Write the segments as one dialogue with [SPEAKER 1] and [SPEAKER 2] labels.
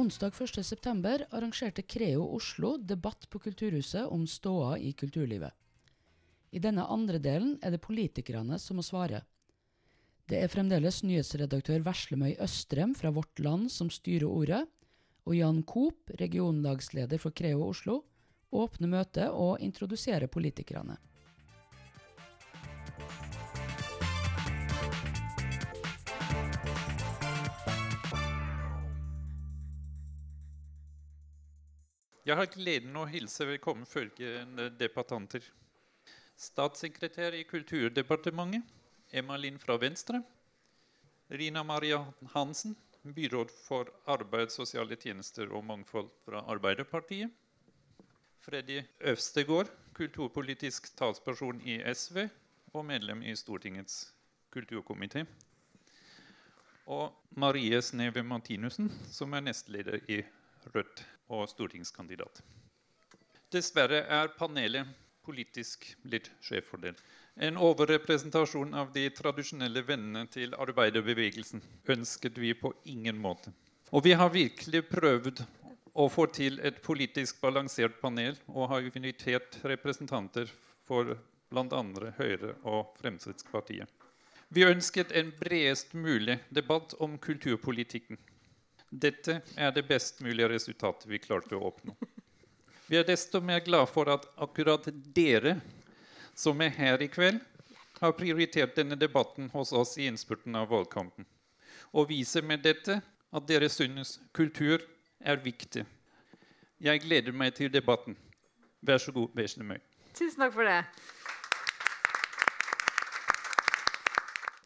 [SPEAKER 1] Onsdag 1.9 arrangerte Creo Oslo debatt på Kulturhuset om ståa i kulturlivet. I denne andre delen er det politikerne som må svare. Det er fremdeles nyhetsredaktør Veslemøy Østrem fra Vårt Land som styrer ordet, og Jan Koop, regionlagsleder for Creo Oslo, åpner møtet og introduserer politikerne.
[SPEAKER 2] Jeg har gleden å hilse velkommen følgende debattanter. Statssekretær i Kulturdepartementet, Emma Lind fra Venstre. Rina Maria Hansen, byråd for arbeid, sosiale tjenester og mangfold fra Arbeiderpartiet. Freddy Øvstegård, kulturpolitisk talsperson i SV og medlem i Stortingets kulturkomité. Og Marie Sneve Martinussen, som er nestleder i Rødt og stortingskandidat. Dessverre er panelet politisk litt skjevfordelt. En overrepresentasjon av de tradisjonelle vennene til arbeiderbevegelsen ønsket vi på ingen måte. Og vi har virkelig prøvd å få til et politisk balansert panel og har invitert representanter for bl.a. Høyre og Fremskrittspartiet. Vi ønsket en bredest mulig debatt om kulturpolitikken. Dette er det best mulige resultatet vi klarte å oppnå. Vi er desto mer glad for at akkurat dere som er her i kveld, har prioritert denne debatten hos oss i innspurten av valgkampen. Og viser med dette at dere synes kultur er viktig. Jeg gleder meg til debatten. Vær så god, Veslemøy.
[SPEAKER 3] Tusen takk for det.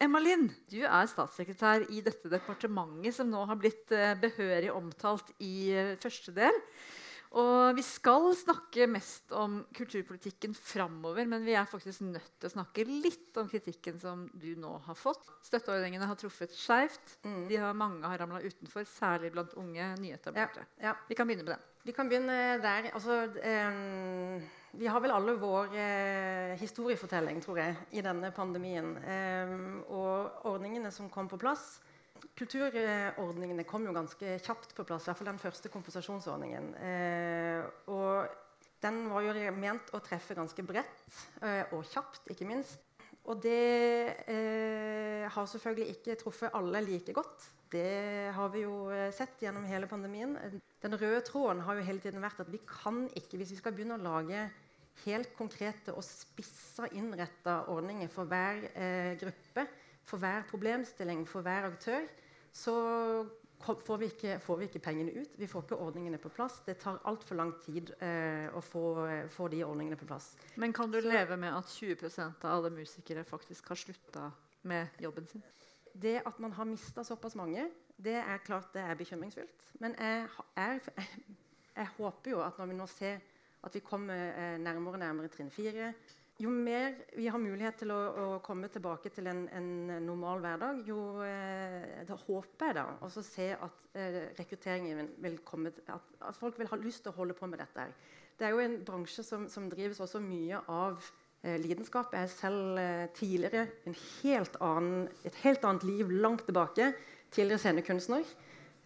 [SPEAKER 3] Emma Lind, du er statssekretær i dette departementet som nå har blitt eh, behørig omtalt i eh, første del. Og vi skal snakke mest om kulturpolitikken framover, men vi er faktisk nødt til å snakke litt om kritikken som du nå har fått. Støtteordningene har truffet skeivt. Mm. De har, mange har ramla utenfor, særlig blant unge nyetablerte.
[SPEAKER 4] Ja, ja.
[SPEAKER 3] Vi kan begynne med den.
[SPEAKER 4] Vi kan begynne der. Altså, eh, vi har vel alle vår eh, historiefortelling, tror jeg, i denne pandemien. Eh, og ordningene som kom på plass Kulturordningene kom jo ganske kjapt på plass. I hvert fall den første kompensasjonsordningen. Eh, og den var jo ment å treffe ganske bredt eh, og kjapt, ikke minst. Og det eh, har selvfølgelig ikke truffet alle like godt. Det har vi jo eh, sett gjennom hele pandemien. Den røde tråden har jo hele tiden vært at vi kan ikke, hvis vi skal begynne å lage helt konkrete og spissa innretta ordninger for hver eh, gruppe, for hver problemstilling, for hver aktør, så får vi, ikke, får vi, ikke, pengene ut. Vi får ikke ordningene på plass. Det tar altfor lang tid eh, å få, få, de ordningene på plass.
[SPEAKER 3] Men kan du så, leve med at 20% av alle musikere faktisk har slutta med jobben sin?
[SPEAKER 4] Det at man har mista såpass mange, det er klart det er bekymringsfullt. Men jeg, er, jeg, jeg, håper jo at når vi nå ser at vi kommer eh, nærmere og nærmere trinn fire jo mer vi har mulighet til å, å komme tilbake til en, en normal hverdag, jo eh, da håper jeg da også se at eh, rekrutteringen vil komme at, at, folk vil ha lyst til å holde på med dette. Det er jo en bransje som, som drives også mye av eh, lidenskap. Jeg er selv eh, tidligere helt annen, et helt annet liv langt tilbake. Tidligere scenekunstner.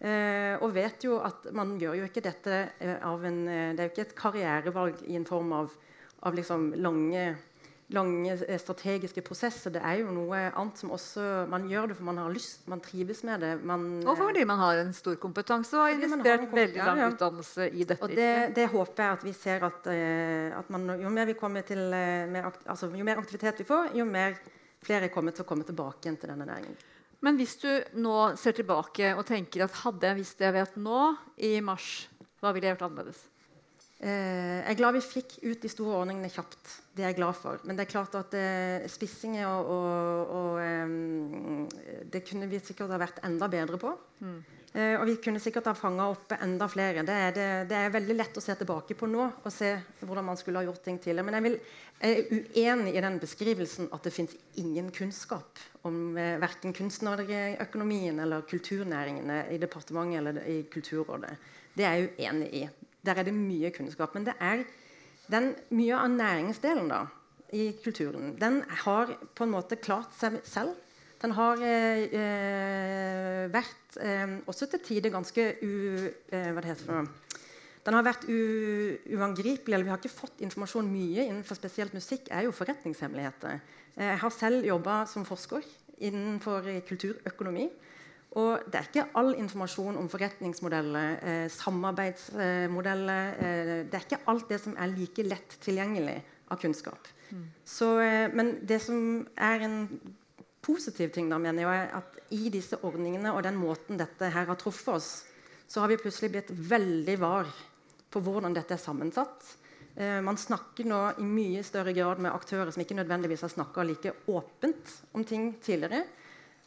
[SPEAKER 4] Eh, og vet jo at man gjør jo ikke dette eh, av en Det er jo ikke et karrierevalg i en form av av liksom lange, lange, eh, strategiske prosesser. Det er jo noe annet som også Man gjør det for man har lyst, man trives med det. Man,
[SPEAKER 3] og fordi man har en stor kompetanse og har investert veldig lang utdannelse i dette.
[SPEAKER 4] Og det, det, håper jeg at vi ser at, at man, jo mer vi kommer til mer, altså, jo mer aktivitet vi får, jo mer flere kommer til å komme tilbake igjen til denne næringen.
[SPEAKER 3] Men hvis du nå ser tilbake og tenker at hadde jeg visst det jeg vet nå, i mars, hva ville jeg gjort annerledes?
[SPEAKER 4] Eh, jeg er glad vi fikk ut de store ordningene kjapt. Det er jeg glad for. Men det er klart at eh, spissinger og, og, og eh, Det kunne vi sikkert ha vært enda bedre på. Mm. Eh, og vi kunne sikkert ha fanga opp enda flere. Det er, det, det er, veldig lett å se tilbake på nå og se hvordan man skulle ha gjort ting tidligere. Men jeg, vil, jeg er uenig i den beskrivelsen at det fins ingen kunnskap om eh, verken kunstnerøkonomien eller kulturnæringene i departementet eller i Kulturrådet. Det er jeg uenig i. Der er det mye kunnskap. Men det er den, mye av næringsdelen da, i kulturen den har på en måte klart seg selv Den har eh, vært eh, også til tider ganske u... Eh, hva det heter for? Den har vært uangripelig, eller Vi har ikke fått informasjon mye innenfor spesielt musikk. er jo forretningshemmeligheter. Jeg har selv jobba som forsker innenfor kulturøkonomi. Og det er ikke all informasjon om forretningsmodeller, eh, samarbeidsmodeller eh, Det er ikke alt det som er like lett tilgjengelig av kunnskap. Mm. Så, eh, men det som er en positiv ting, da, mener jeg, er at i disse ordningene og den måten dette her har truffet oss, så har vi plutselig blitt veldig var på hvordan dette er sammensatt. Eh, man snakker nå i mye større grad med aktører som ikke nødvendigvis har snakka like åpent om ting tidligere.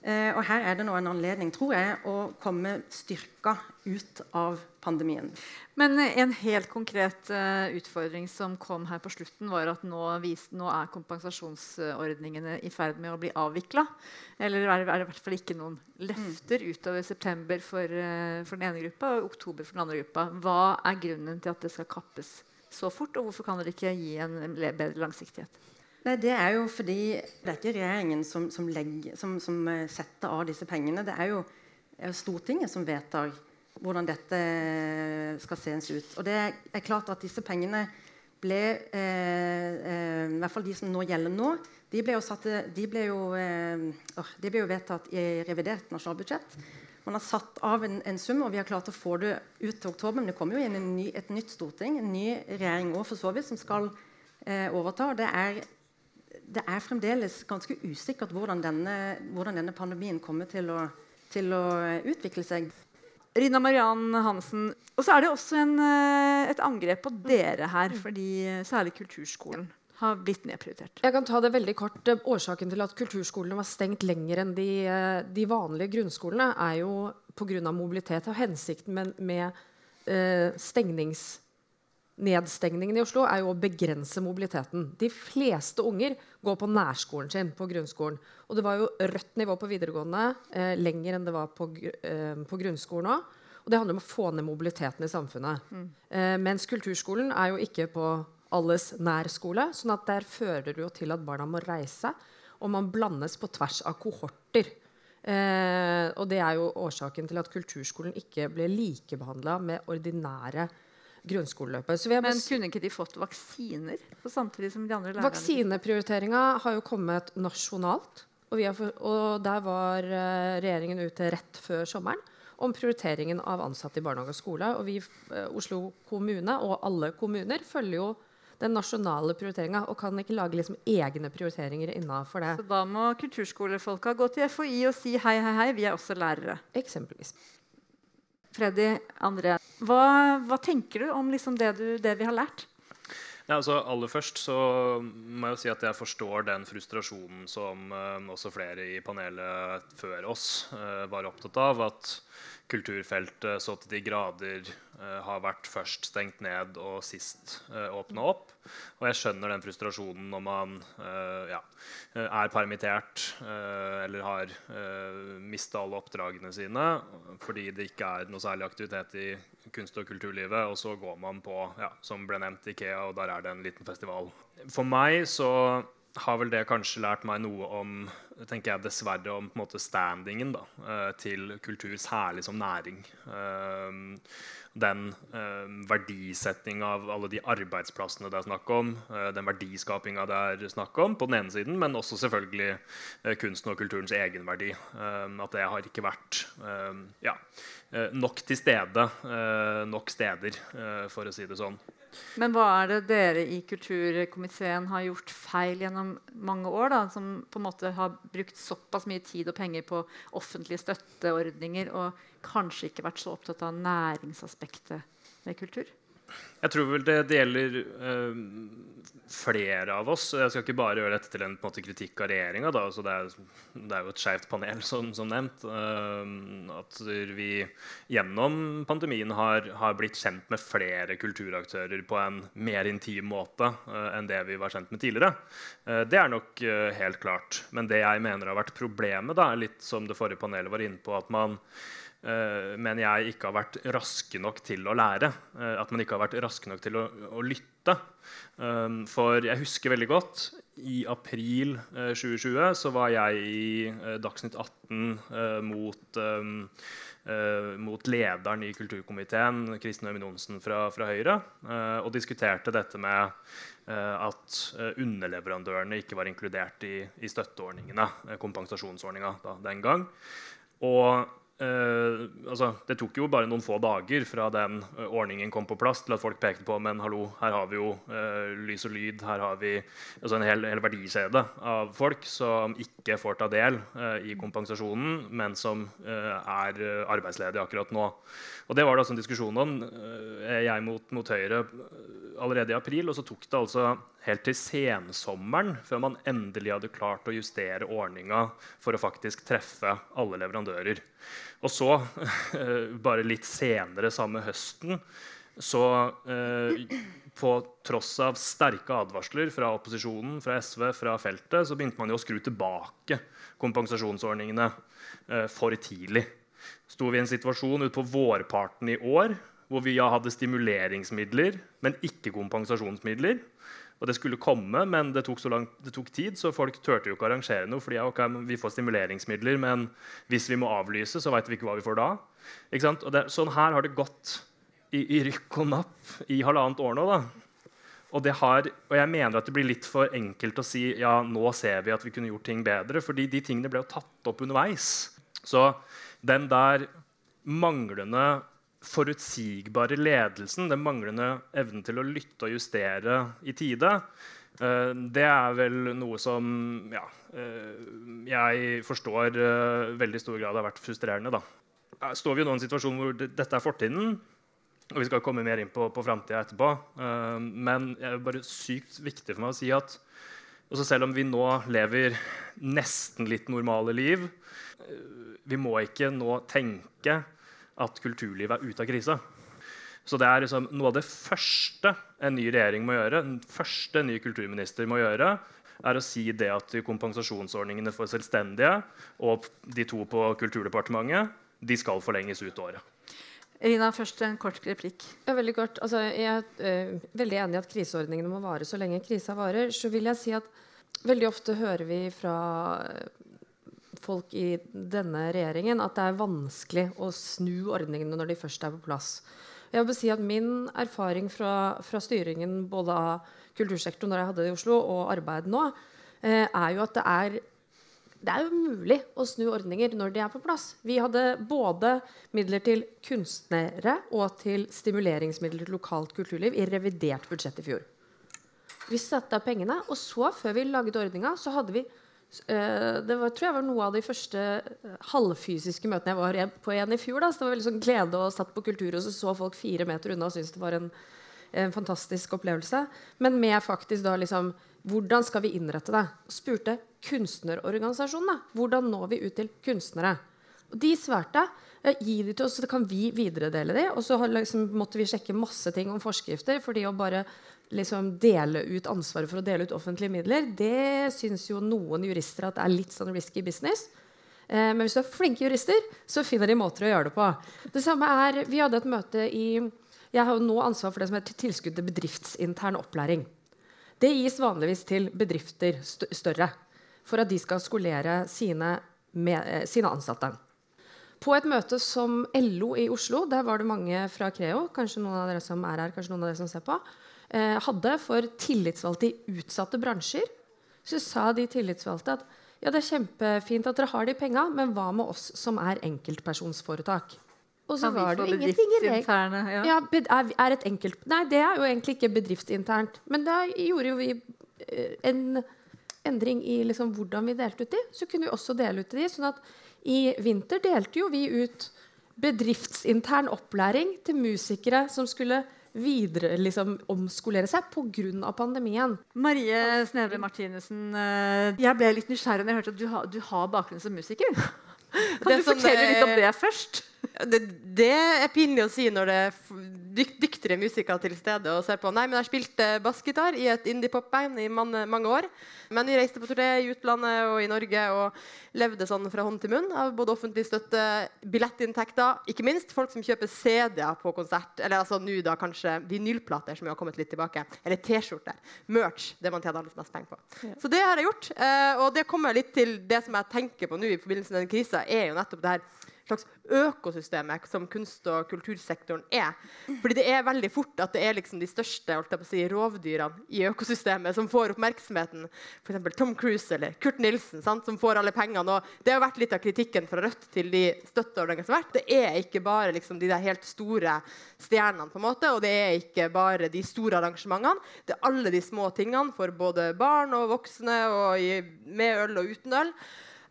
[SPEAKER 4] Eh, og her er det nå en anledning tror jeg, å komme styrka ut av pandemien.
[SPEAKER 3] Men en helt konkret uh, utfordring som kom her på slutten, var at nå, vis, nå er kompensasjonsordningene i ferd med å bli avvikla. Eller er det, er det, i hvert fall ikke noen løfter mm. utover september for, for, den ene gruppa og oktober for den andre gruppa. Hva er grunnen til at det skal kappes så fort, og hvorfor kan dere ikke gi en bedre langsiktighet?
[SPEAKER 4] Nei, Det er jo fordi det er ikke regjeringen som, som, legger, som, som eh, setter av disse pengene. Det er jo, Stortinget som vedtar hvordan dette eh, skal ses ut. Og det er klart at disse pengene ble eh, eh, I hvert fall de som nå gjelder nå, de ble jo, satt, de ble jo, eh, de ble jo vedtatt i revidert nasjonalbudsjett. Man har satt av en, en, sum, og vi har klart å få det ut til oktober. Men det kommer jo inn ny, et nytt storting, en ny regjering også, for så vidt, som skal eh, overta. Det er det er fremdeles ganske usikkert hvordan denne, hvordan denne pandemien kommer til å, til å, utvikle seg.
[SPEAKER 3] Rina Mariann Hansen, og så er det også en, eh, et angrep på dere her, fordi særlig kulturskolen har blitt nedprioritert.
[SPEAKER 5] Jeg kan ta det veldig kort. Årsaken til at kulturskolene var stengt lenger enn de, eh, de vanlige grunnskolene, er jo pga. mobilitet. Og hensikten med, med uh, stengnings nedstengningen i Oslo er jo å begrense mobiliteten. De fleste unger går på nærskolen sin på grunnskolen. Og det var jo rødt nivå på videregående eh, lenger enn det var på, eh, på grunnskolen òg. Og det handler om å få ned mobiliteten i samfunnet. Mm. Eh, mens kulturskolen er jo ikke på alles nærskole. sånn at der fører det jo til at barna må reise, og man blandes på tvers av kohorter. Eh, og det er jo årsaken til at kulturskolen ikke ble likebehandla med ordinære grunnskoleløpet.
[SPEAKER 3] Men kunne ikke de fått vaksiner på samtidig som de andre lærerne?
[SPEAKER 5] Vaksineprioriteringa har jo kommet nasjonalt. Og, for, og der var uh, regjeringen ute rett før sommeren om prioriteringen av ansatte i barnehage og skole. Og vi, uh, Oslo kommune og alle kommuner følger jo den nasjonale prioriteringa og kan ikke lage liksom egne prioriteringer innafor det.
[SPEAKER 3] Så da må kulturskolefolka gå til FHI og si hei, hei, hei, vi er også lærere?
[SPEAKER 5] Eksempelvis.
[SPEAKER 3] Freddy André, hva, hva tenker du om liksom det, du, det, vi har lært?
[SPEAKER 6] Ja, altså, aller først så må jeg jo si at jeg forstår den frustrasjonen som uh, også flere i panelet før oss uh, var opptatt av. At kulturfeltet så til de grader uh, har vært først stengt ned og sist uh, åpna opp. Og jeg skjønner den frustrasjonen når man uh, ja, er permittert uh, eller har uh, mista alle oppdragene sine fordi det ikke er noe særlig aktivitet i kunst- og kulturlivet, og så går man på, ja, som ble nevnt, Ikea, og der er det en liten festival. For meg så har vel det kanskje lært meg noe om tenker jeg dessverre om på en måte standingen da, eh, til kultur, særlig som næring. Eh, den eh, verdisetting av alle de arbeidsplassene det er snakk om, den verdiskapinga det er snakk om, på den ene siden, men også selvfølgelig kunsten og kulturens egenverdi. at det har ikke vært ja, nok til stede nok steder, for å si det sånn.
[SPEAKER 3] Men hva er det dere i kulturkomiteen har gjort feil gjennom mange år? da, Som på en måte har brukt såpass mye tid og penger på offentlige støtteordninger og kanskje ikke vært så opptatt av næringsaspektet ved kultur?
[SPEAKER 6] Jeg tror vel det, det gjelder uh, flere av oss. Jeg skal ikke bare gjøre dette til en, en måte, kritikk av regjeringa. Altså det, det, er jo et skeivt panel, som, som nevnt. Uh, at vi gjennom pandemien har, har, blitt kjent med flere kulturaktører på en mer intim måte uh, enn det vi var kjent med tidligere. det er nok helt klart. Men det jeg mener har vært problemet, da, litt som det forrige panelet var inne på, at man uh, mener jeg ikke har vært raske nok til å lære. Uh, at man ikke har vært raske nok til å, å lytte. Um, for jeg husker veldig godt i april 2020 så var jeg i Dagsnytt 18 mot mot lederen i kulturkomiteen, Kristin Øyvind Johnsen fra, fra, Høyre, og diskuterte dette med at underleverandørene ikke var inkludert i, i støtteordningene, kompensasjonsordninga den gang. Og Uh, altså, det tok jo bare noen få dager fra den uh, ordningen kom på plass, til at folk pekte på men hallo, her har vi jo uh, lys og lyd. Her har vi altså en hel, hel verdikjede av folk som ikke får ta del i kompensasjonen, men som er arbeidsledige akkurat nå. Og Det var det altså en diskusjon om jeg mot, mot Høyre allerede i april. Og så tok det altså helt til sensommeren før man endelig hadde klart å justere ordninga for å faktisk treffe alle leverandører. Og så, bare litt senere samme høsten, så eh, på tross av sterke advarsler fra opposisjonen, fra SV, fra feltet, så begynte man jo å skru tilbake kompensasjonsordningene eh, for tidlig. Sto vi i en situasjon utpå vårparten i år hvor vi ja, hadde stimuleringsmidler, men ikke kompensasjonsmidler. Og det skulle komme, men det tok, lang, det tok tid, så folk turte jo ikke å arrangere noe. fordi okay, vi får stimuleringsmidler, men hvis vi må avlyse, så veit vi ikke hva vi får da. Det, sånn her har det gått i, i, rykk og napp i halvannet år nå. da. Og, har, og, jeg mener at det blir litt for enkelt å si ja, nå ser vi at vi kunne gjort ting bedre. fordi de tingene ble jo tatt opp underveis. Så den der manglende forutsigbare ledelsen, den manglende evnen til å lytte og justere i tide, eh, det er vel noe som ja, eh, jeg forstår uh, veldig stor grad har vært frustrerende. Da. Står vi nå i en situasjon hvor dette er fortiden, og vi skal komme mer inn på, på framtida etterpå. men det er bare sykt viktig for meg å si at selv om vi nå lever nesten litt normale liv, vi må ikke nå tenke at kulturlivet er ute av krisa. Så det er liksom noe av det første en ny regjering må gjøre, den første en ny kulturminister må gjøre, er å si det at kompensasjonsordningene for selvstendige og de to på Kulturdepartementet de skal forlenges ut året.
[SPEAKER 3] Rina, først en kort replikk.
[SPEAKER 5] Ja, veldig kort. Altså, jeg er uh, veldig enig i at kriseordningene må vare så lenge krisa varer. Så vil jeg si at veldig ofte hører vi fra folk i denne regjeringen at det er vanskelig å snu ordningene når de først er på plass. Jeg vil si at Min erfaring fra, fra styringen både av kultursektoren når jeg hadde det i Oslo, og arbeid nå, eh, er jo at det er, det er jo mulig å snu ordninger når de er på plass. Vi hadde både midler til kunstnere og til stimuleringsmidler til lokalt kulturliv i revidert budsjett i fjor. Vi satte av pengene, og så, før vi laget ordninga, så hadde vi det var, tror jeg var noe av de første eh, halvfysiske møtene jeg var på igjen i fjor. Da. Så det var veldig sånn glede og satt på Kulturhuset og så folk fire meter unna og syntes det var en, en, fantastisk opplevelse. Men med faktisk da liksom Hvordan skal vi innrette det? Spurte kunstnerorganisasjonene hvordan når vi ut til kunstnere. Og de svarte eh, gi de til oss, så kan vi videredele de. Og så liksom, måtte vi sjekke masse ting om forskrifter. fordi å bare liksom dele ut ansvaret for å dele ut offentlige midler, det syns jo noen jurister at er litt sånn risky business. Eh, men hvis du er flinke jurister, så finner de måter å gjøre det på. Det samme er, Vi hadde et møte i Jeg har jo nå ansvar for det som heter tilskudd til bedriftsintern opplæring. Det gis vanligvis til bedrifter st større for at de skal skolere sine, med, eh, sine ansatte. På et møte som LO i Oslo, der var det mange fra Creo, kanskje noen av dere som er her, kanskje noen av dere som ser på, hadde for tillitsvalgte i utsatte bransjer, så sa de tillitsvalgte at ja, det er kjempefint at dere har de penga, men hva med oss som er enkeltpersonsforetak? Og så var det jo ingenting i
[SPEAKER 3] det. Ja.
[SPEAKER 5] Ja, er, et enkelt, nei, det er jo egentlig ikke bedriftsinternt. Men da gjorde jo vi eh, en endring i liksom hvordan vi delte ut de. Så kunne vi også dele ut de. sånn at i vinter delte jo vi ut bedriftsintern opplæring til musikere som skulle videre liksom, omskolere seg pga. pandemien.
[SPEAKER 3] Marie Sneve Martinussen, eh, jeg ble litt nysgjerrig når jeg hørte at du, har, du har bakgrunn som musiker. Kan det du fortelle litt om eh, det først?
[SPEAKER 7] Det, det, er pinlig å si når det er dykt, dyktigere musikere til stede og ser på. Nei, men jeg spilte bassgitar i et indie-pop-band i mange, mange, år. Men vi reiste på turné i utlandet og i Norge og levde sånn fra hånd til munn av både offentlig støtte, billettinntekter, ikke minst folk som kjøper CD-er på konsert. Eller altså nå da kanskje vinylplater, som har kommet litt tilbake. Eller T-skjorter. Merch. Det man tjener aller mest penger på. Ja. Så det har jeg gjort. Eh, og det kommer litt til det som jeg tenker på nå i forbindelse med den krisa, er jo nettopp det her slags økosystemet som kunst- og kultursektoren er. Fordi det er veldig fort at det er liksom de største si, rovdyrene i økosystemet som får oppmerksomheten. F.eks. Tom Cruise eller Kurt Nilsen, sant, som får alle pengene. Og det har vært litt av kritikken fra Rødt til de støtteordningene som har vært. Det er ikke bare liksom, de helt store stjernene, på en måte, og det er ikke bare de store arrangementene. Det er alle de små tingene for både barn og voksne, og med øl og uten øl.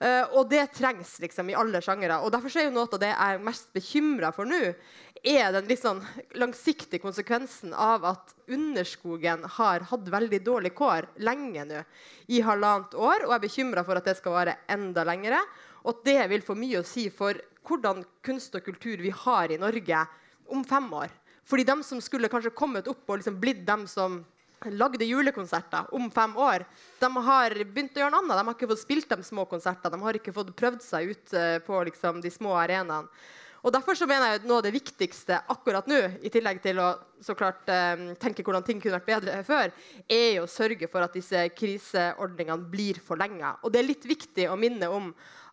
[SPEAKER 7] Uh, og det trengs liksom i alle sjangere. Og derfor er jo noe av det jeg er mest bekymra for nå, er den litt sånn langsiktige konsekvensen av at underskogen har hatt veldig dårlig kår lenge nå, i halvannet år. Og jeg er bekymra for at det skal vare enda lengre. Og at det vil få mye å si for hvordan kunst og kultur vi har i Norge om fem år. Fordi de som skulle kanskje kommet opp og liksom blitt dem som lagde julekonserter om fem år, de har begynt å gjøre noe annet. De har ikke fått spilt de små konsertene. De har ikke fått prøvd seg ut uh, på liksom, de små arenaene. Og Derfor så mener jeg at noe av det viktigste akkurat nå, i tillegg til å så klart um, tenke hvordan ting kunne vært bedre før, er å sørge for at disse kriseordningene blir forlenga. Og det er litt viktig å minne om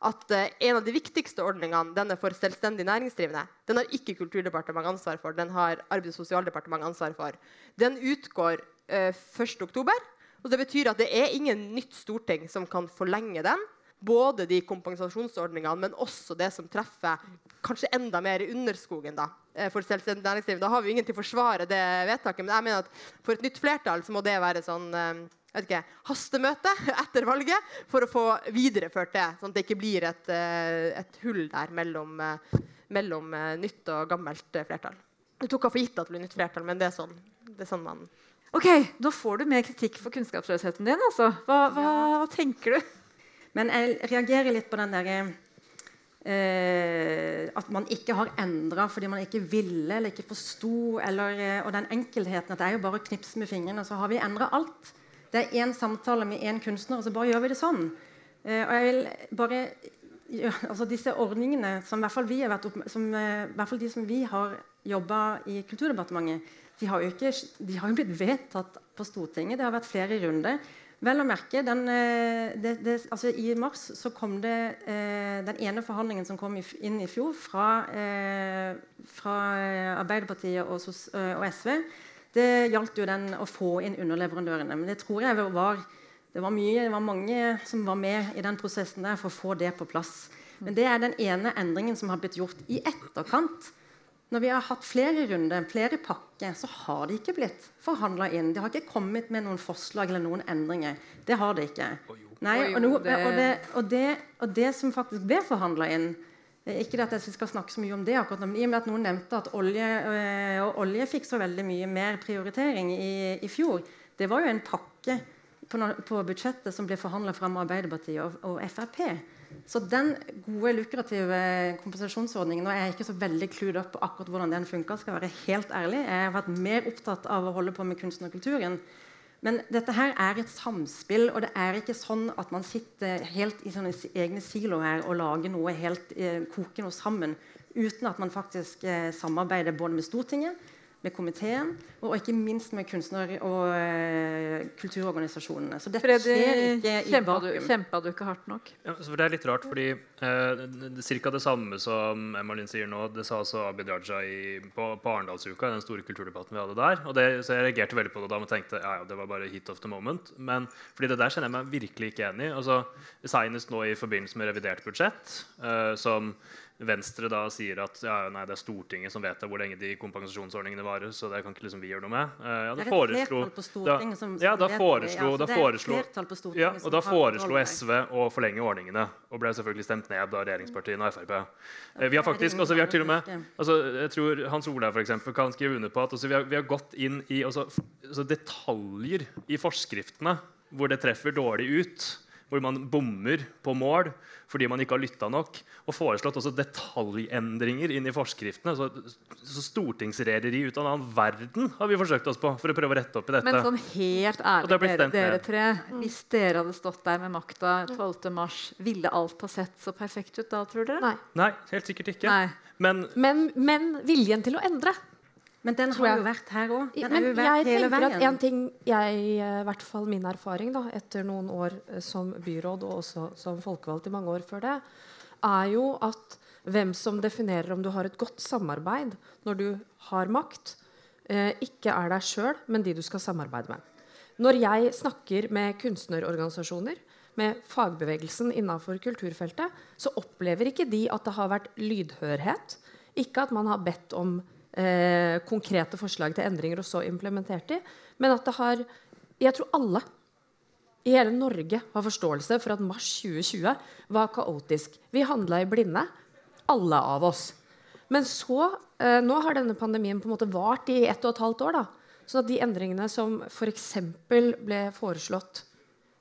[SPEAKER 7] at uh, en av de viktigste ordningene den er for selvstendig næringsdrivende. Den har ikke Kulturdepartementet ansvar for, den har Arbeids- og sosialdepartementet ansvar for. Den utgår eh, 1.10. Og det betyr at det er ingen nytt storting som kan forlenge den. Både de kompensasjonsordningene, men også det som treffer kanskje enda mer i underskogen. Da eh, for selvstendig næringsliv. Da har vi ingen til å forsvare det vedtaket. Men jeg mener at for et nytt flertall så må det være sånn jeg vet ikke, hastemøte etter valget for å få videreført det. Sånn at det ikke blir et, eh, et hull der mellom, mellom nytt og gammelt flertall. Du tok for gitt at det blir nytt flertall, men det er sånn, det er sånn man
[SPEAKER 3] Ok, Da får du mer kritikk for kunnskapsløsheten din. altså. Hva, hva, hva tenker du?
[SPEAKER 4] Men jeg reagerer litt på den derre eh, At man ikke har endra fordi man ikke ville eller ikke forsto. Eh, og den enkelheten at det er jo bare å knipse med fingrene, så har vi endra alt. Det er én samtale med én kunstner, og så bare gjør vi det sånn. Eh, og jeg vil bare ja, altså Disse ordningene som i hvert fall vi har vært opp, som, eh, i hvert fall de som vi har jobba i Kulturdepartementet de har, ikke, de har jo blitt vedtatt på Stortinget. Det har vært flere runder. Vel å merke, den, eh, det, det, altså I mars så kom det eh, den ene forhandlingen som kom inn i fjor fra, eh, fra Arbeiderpartiet og, eh, og, SV. Det gjaldt jo den å få inn underleverandørene. Men det tror jeg var, det var, mye, det var mange som var med i den prosessen der for å få det på plass. Men det er den ene endringen som har blitt gjort i etterkant når vi har hatt flere runder, flere pakker, så har de ikke blitt forhandla inn. De har ikke kommet med noen forslag eller noen endringer. Det har de ikke. Nei, og, no, og, det, og, det, og, det, som faktisk ble forhandla inn eh, Ikke at jeg skal snakke så mye om det, akkurat men i og med at noen nevnte at olje, øh, olje fikk så veldig mye mer prioritering i, i fjor. Det var jo en pakke på, på budsjettet som ble forhandla fram av Arbeiderpartiet og, og Frp. Så den gode, lukrative kompensasjonsordningen og jeg er ikke så veldig clued up på akkurat hvordan den funka. Skal være helt ærlig. Jeg har vært mer opptatt av å holde på med kunsten og kulturen. Men dette her er et samspill, og det er ikke sånn at man sitter helt i sånne egne siloer her og lager noe helt eh, koker noe sammen uten at man faktisk eh, samarbeider både med Stortinget, med komiteen og ikke minst med kunstner- og uh, kulturorganisasjonene. Så dette
[SPEAKER 3] Freddy, skjer ikke i kjempa. Du, kjempa du ikke hardt nok?
[SPEAKER 6] Ja, det er litt rart, fordi eh, ca. Cirka det samme som Emma Linn sier nå, det sa også Abid Raja i, på, på Arendalsuka, den store kulturdebatten vi hadde der. Og det, så jeg reagerte veldig på det da og tenkte ja, ja, det var bare hit of the moment. Men fordi det der kjenner jeg meg virkelig ikke enig i. Altså, Senest nå i forbindelse med revidert budsjett, eh, som Venstre da sier at ja, nei, det er Stortinget som vedtar hvor lenge de kompensasjonsordningene varer. så det kan ikke liksom vi gjøre noe med. Uh,
[SPEAKER 4] ja, det er et flertall på Stortinget som,
[SPEAKER 6] ja, da foreslo, da foreslo, ja, og da foreslo SV å forlenge ordningene. Og ble selvfølgelig stemt ned av regjeringspartiene og Frp. Uh, vi har faktisk, altså, vi har til og med, altså, jeg tror Hans Olav for eksempel, kan skrive under på at altså, vi, har, vi, har, gått inn i altså, altså, detaljer i forskriftene hvor det treffer dårlig ut hvor man bommer på mål fordi man ikke har lytta nok. Og foreslått også detaljendringer inn i forskriftene. Så, så stortingsregjereri ut av en annen verden har vi forsøkt oss på for å prøve å rette opp i dette.
[SPEAKER 3] Men sånn helt ærlig, dere, dere tre. Hvis dere hadde stått der med makta 12. mars, ville alt ha sett så perfekt ut da, tror dere?
[SPEAKER 5] Nei.
[SPEAKER 6] Nei, helt sikkert ikke.
[SPEAKER 3] Nei.
[SPEAKER 6] Men
[SPEAKER 5] Men, men viljen til å endre.
[SPEAKER 7] Men den har jo vært her òg.
[SPEAKER 5] Men
[SPEAKER 7] jo
[SPEAKER 5] jeg
[SPEAKER 7] vært hele
[SPEAKER 5] tenker at en ting jeg, eh, i hvert fall min erfaring da, etter noen år eh, som byråd og også som folkevalgt i mange år før det, er jo at hvem som definerer om du har et godt samarbeid når du har makt, eh, ikke er deg sjøl, men de du skal samarbeide med. Når jeg snakker med kunstnerorganisasjoner, med fagbevegelsen innenfor kulturfeltet, så opplever ikke de at det har vært lydhørhet. Ikke at man har bedt om eh, konkrete forslag til endringer og så implementert de, men at det har Jeg tror alle i hele Norge har forståelse for at mars 2020 var kaotisk. Vi handla i blinde, alle av oss. Men så, eh, nå har denne pandemien på en måte vart i ett og et halvt år. da. Så de endringene som f.eks. ble foreslått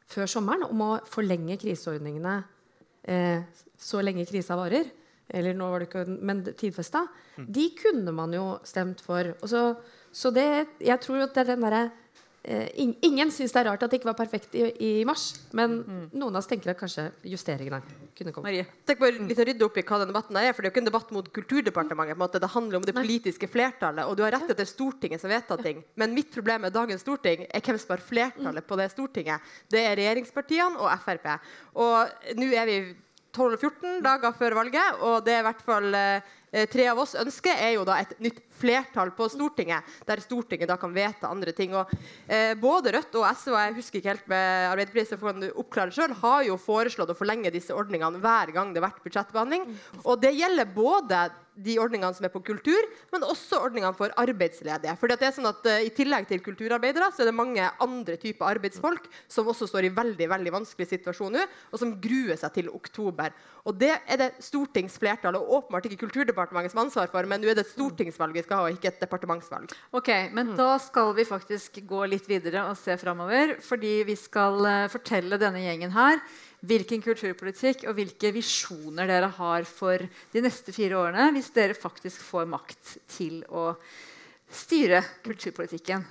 [SPEAKER 5] før sommeren om å forlenge kriseordningene eh, så lenge krisa varer, eller nå var det ikke, men tidfesta, de kunne man jo stemt for. Så, så det, jeg tror at det er den derre eh, in, Ingen syns det er rart at det ikke var perfekt i, i mars, men noen av oss tenker at kanskje justeringene kunne komme.
[SPEAKER 3] Marie?
[SPEAKER 7] Tenk bare litt å rydde opp i hva den debatten er, for Det er jo ikke en debatt mot Kulturdepartementet. Det handler om det politiske flertallet. Og du har rett i at det er Stortinget som vedtar ting. Men mitt problem med dagens storting er hvem som har flertallet på det Stortinget. Det er regjeringspartiene og Frp. Og nå er vi 12-14 dager før valget, og det er i hvert fall eh, tre av oss ønsker, er jo da et nytt flertall på Stortinget, der Stortinget da kan vedta andre ting. Og, eh, både Rødt og SV, og jeg husker ikke helt med Arbeiderpartiet, så får oppklare selv, har jo foreslått å forlenge disse ordningene hver gang det har vært budsjettbehandling. Og det gjelder både de ordningene som er på kultur, men også ordningene for arbeidsledige. Fordi at det er sånn at uh, I tillegg til kulturarbeidere så er det mange andre typer arbeidsfolk som også står i veldig veldig vanskelig situasjon nå, og som gruer seg til oktober. Og Det er det stortingsflertallet og åpenbart ikke Kulturdepartementet som har ansvar for, men nå er det et stortingsvalg vi skal ha, og ikke et departementsvalg.
[SPEAKER 3] Ok, men da skal vi faktisk gå litt videre og se framover. Fordi vi skal eh, fortelle denne gjengen her hvilken kulturpolitikk og hvilke visjoner dere har for de neste fire årene hvis dere faktisk får makt til å styre kulturpolitikken.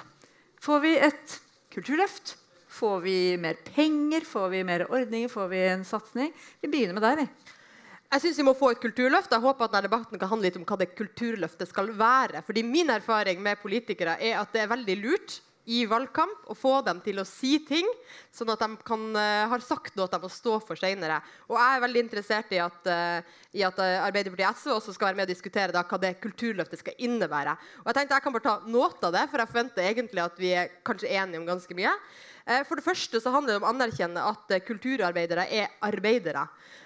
[SPEAKER 3] Får vi et kulturløft? Får vi mer penger? Får vi mer ordninger? Får vi en satsing? Vi begynner med deg. vi.
[SPEAKER 7] Jeg synes vi må få et kulturløft. Jeg håper at denne debatten kan handle litt om hva det kulturløftet skal være. Fordi Min erfaring med politikere er at det er veldig lurt i valgkamp å få dem til å si ting, sånn at de kan, uh, har sagt noe at de må stå for senere. Og jeg er veldig interessert i at, uh, i at eh, Arbeiderpartiet SV også skal være med og diskutere da, hva det kulturløftet skal innebære. Og jeg tenkte jeg kan bare ta noe av det, for jeg forventer egentlig at vi er kanskje enige om ganske mye. Eh, For det første så handler det om å anerkjenne at eh, kulturarbeidere er arbeidere.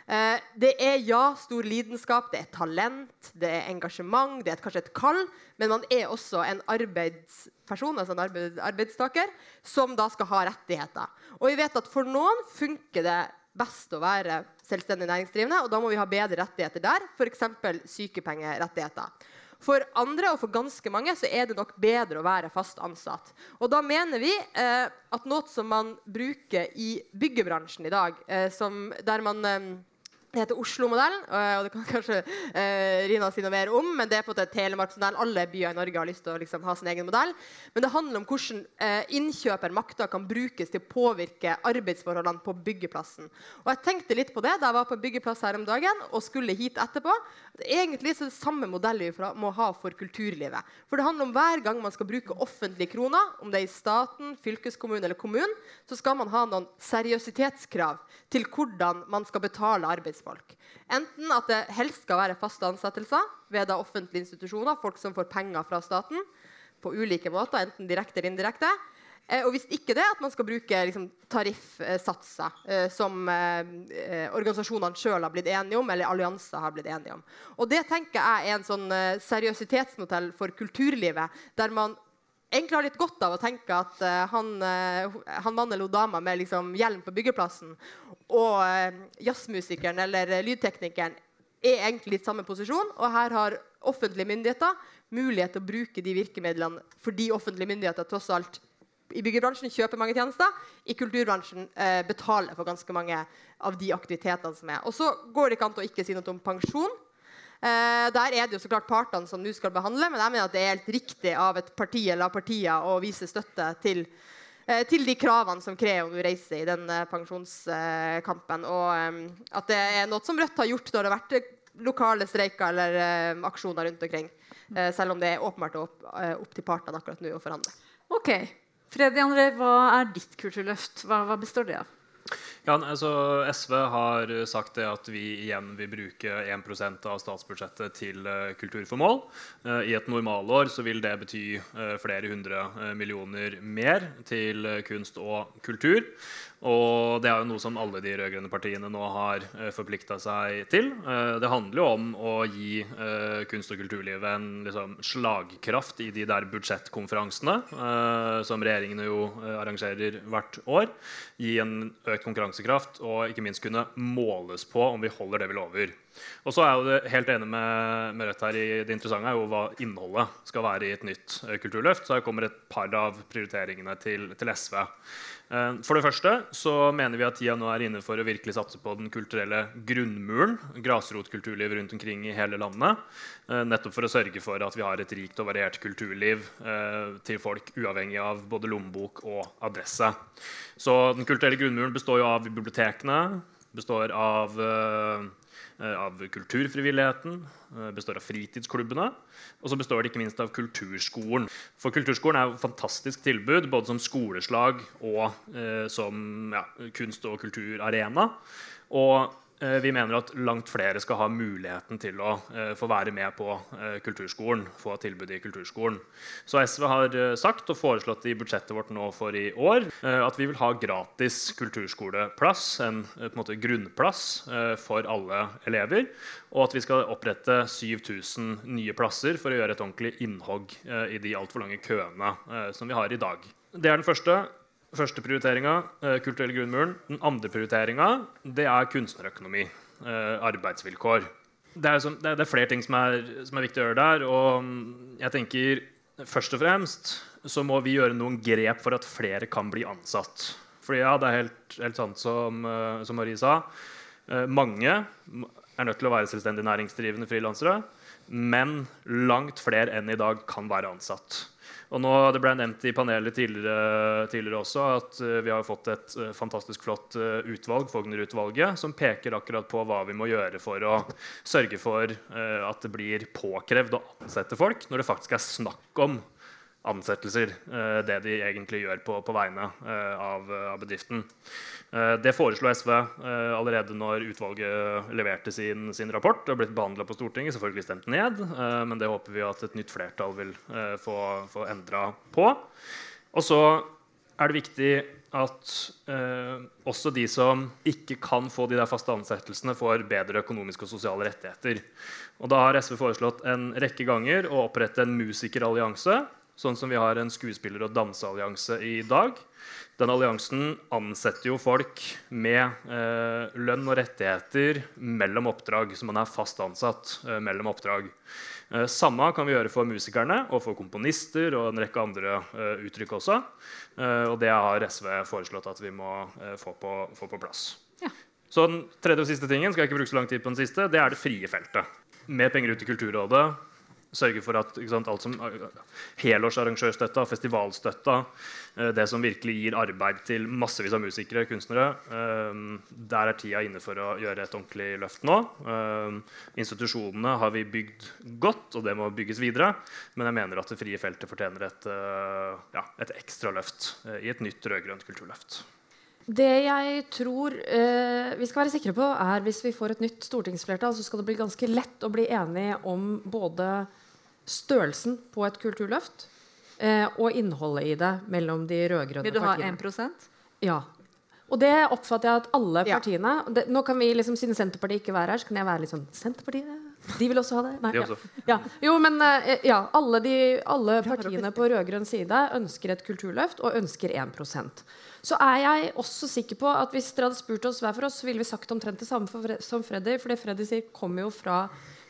[SPEAKER 7] Eh, Det er ja, stor lidenskap, det er talent, det er engasjement, det er kanskje et kall, men man er også en arbeidsperson, altså en arbeidstaker, som da skal ha rettigheter. Og vi vet at for noen funker det best å være selvstendig næringsdrivende, og da må vi ha bedre rettigheter der, f.eks. sykepengerettigheter. For andre og for ganske mange så er det nok bedre å være fast ansatt. Og da mener vi eh, at noe som man bruker i byggebransjen i dag, eh, som, der man eh, det heter Oslo-modellen, eh, og det kan kanskje eh, Rina si noe mer om. Men det er på en måte telemarksmodell. Alle byer i Norge har lyst til å liksom, ha sin egen modell. Men det handler om hvordan eh, innkjøpermakta kan brukes til å påvirke arbeidsforholdene på byggeplassen. Og jeg tenkte litt på det da jeg var på byggeplass her om dagen og skulle hit etterpå. Egentlig så er det samme modell vi må ha for kulturlivet. For det handler om hver gang man skal bruke offentlige kroner, om det er i staten, fylkeskommunen eller kommunen, så skal man ha noen seriøsitetskrav til hvordan man skal betale arbeidsfolk. Enten at det helst skal være faste ansettelser ved da offentlige institusjoner, folk som får penger fra staten på ulike måter, enten direkte eller indirekte. Eh, og hvis ikke det, at man skal bruke liksom, tariffsatser eh, som eh, organisasjonene sjøl har blitt enige om, eller allianser har blitt enige om. Og det tenker jeg er en sånn eh, seriøsitetsmodell for kulturlivet, der man egentlig har litt godt av å tenke at uh, han, uh, han mann eller dama med liksom, hjelm på byggeplassen og uh, jazzmusikeren eller lydteknikeren er egentlig litt samme posisjon. Og her har offentlige myndigheter mulighet til å bruke de virkemidlene fordi offentlige myndigheter tross alt i byggebransjen kjøper mange tjenester. I kulturbransjen eh, betaler for ganske mange av de aktivitetene som er. Og så går det ikke an å ikke si noe om pensjon. Eh, der er det jo så klart partene som nå skal behandle, men jeg mener at det er helt riktig av et parti eller av partier å vise støtte til, eh, til de kravene som Creo nå reiser i den eh, pensjonskampen. Og at det er noe som Rødt har gjort når det har vært lokale streiker eller aksjoner rundt omkring. Selv om det er åpenbart opp, opp til partene akkurat nå å forhandle.
[SPEAKER 3] Ok. Freddy André, hva er ditt kulturløft? Hva, hva består det av?
[SPEAKER 6] Ja, altså SV har sagt det at vi igjen vil bruke 1% av statsbudsjettet til uh, kulturformål. Uh, I et normalår så vil det bety uh, flere hundre millioner mer til kunst og kultur. Og det er jo noe som alle de rød-grønne partiene nå har uh, forplikta seg til. Uh, det handler jo om å gi uh, kunst- og kulturlivet en liksom, slagkraft i de der budsjettkonferansene som regjeringene jo arrangerer hvert år. Gi en økt konkurransekraft og ikke minst kunne måles på om vi holder det vi lover. Og så er jo det helt enig med Rødt her i det interessante er jo hva innholdet skal være i et nytt kulturløft. Så her kommer et par av prioriteringene til, til SV. Eh, for det første så mener vi at tida nå er inne for å virkelig satse på den kulturelle grunnmuren. Grasrotkulturliv rundt omkring i hele landet. Eh, nettopp for å sørge for at vi har et rikt og variert kulturliv eh, til folk uavhengig av både lommebok og adresse. Så den kulturelle grunnmuren består jo av bibliotekene, består av av kulturfrivilligheten, eh, består av fritidsklubbene. Og så består det ikke minst av kulturskolen. For kulturskolen er et fantastisk tilbud både som skoleslag og eh, som ja, kunst- og kulturarena. Og Eh, vi mener at langt flere skal ha muligheten til å uh, få være med på uh, kulturskolen. få tilbud i kulturskolen. Så SV har sagt og foreslått i budsjettet vårt nå for i år at vi vil ha gratis kulturskoleplass, en, en måte, grunnplass for alle elever. Og at vi skal opprette 7000 nye plasser for å gjøre et ordentlig innhogg i de altfor lange køene som vi har i dag. Det er den første. Første prioriteringa eh, kulturell grunnmuren. Den andre prioriteringa det er kunstnerøkonomi. Eh, arbeidsvilkår. Det er, som, det, er, er, flere ting som er, som er, viktig å gjøre der. Og mm, jeg tenker først og fremst så må vi gjøre noen grep for at flere kan bli ansatt. Fordi ja, det er helt, helt sant som, uh, som, Marie sa. Mange er nødt til å være selvstendig næringsdrivende frilansere. Men langt flere enn i dag kan være ansatt. Og nå, Det ble nevnt i panelet tidligere, tidligere også at uh, vi har fått et uh, fantastisk flott uh, utvalg, Fogner-utvalget, som peker akkurat på hva vi må gjøre for å sørge for at det blir påkrevd å ansette folk når det faktisk er snakk om ansettelser. det de egentlig gjør på, på vegne av, av, bedriften. det foreslo SV allerede når utvalget leverte sin, sin rapport. Det har blitt behandla på Stortinget, selvfølgelig stemt ned. men det håper vi at et nytt flertall vil få, få endra på. Og så er det viktig at eh, også de som ikke kan få de der faste ansettelsene, får bedre økonomiske og sosiale rettigheter. Og Da har SV foreslått en rekke ganger å opprette en musikerallianse Sånn som vi har en skuespiller- og danseallianse i dag. Den alliansen ansetter jo folk med eh, lønn og rettigheter mellom oppdrag, så man er fast ansatt eh, mellom oppdrag. Eh, samme kan vi gjøre for musikerne og for komponister og en rekke andre eh, uttrykk også. Eh, og det har SV foreslått at vi må eh, få på, få, på, plass. Ja. Så den tredje og siste tingen skal jeg ikke bruke så lang tid på den siste, det er det frie feltet. Mer penger ut til Kulturrådet, Sørge for at sant, alt som helårsarrangørstøtta, festivalstøtta, eh, det som virkelig gir arbeid til massevis av musikere, kunstnere, eh, der er tida inne for å gjøre et ordentlig løft nå. Eh, institusjonene har vi bygd godt, og det må bygges videre. Men jeg mener at det frie feltet fortjener et, ja, et ekstra løft i et nytt rød-grønt kulturløft.
[SPEAKER 5] Det jeg tror eh, vi skal være sikre på, er hvis vi får et nytt stortingsflertall, så skal det bli ganske lett å bli enige om både størrelsen på et kulturløft eh, og innholdet i det mellom de rød-grønne partiene.
[SPEAKER 3] Vil du ha 1%
[SPEAKER 5] Ja. Og det oppfatter jeg at alle partiene det, Nå kan vi liksom, Siden Senterpartiet ikke er her, så kan jeg være litt sånn Senterpartiet de vil også ha det? Nei,
[SPEAKER 6] de
[SPEAKER 5] ja. ja. Jo, men eh, ja, alle, de, alle partiene på rød-grønn side ønsker et kulturløft og ønsker 1% Så er jeg også sikker på at hvis dere hadde spurt oss hver for oss, så ville vi sagt omtrent det samme som Freddy. For det Freddy sier, kommer jo fra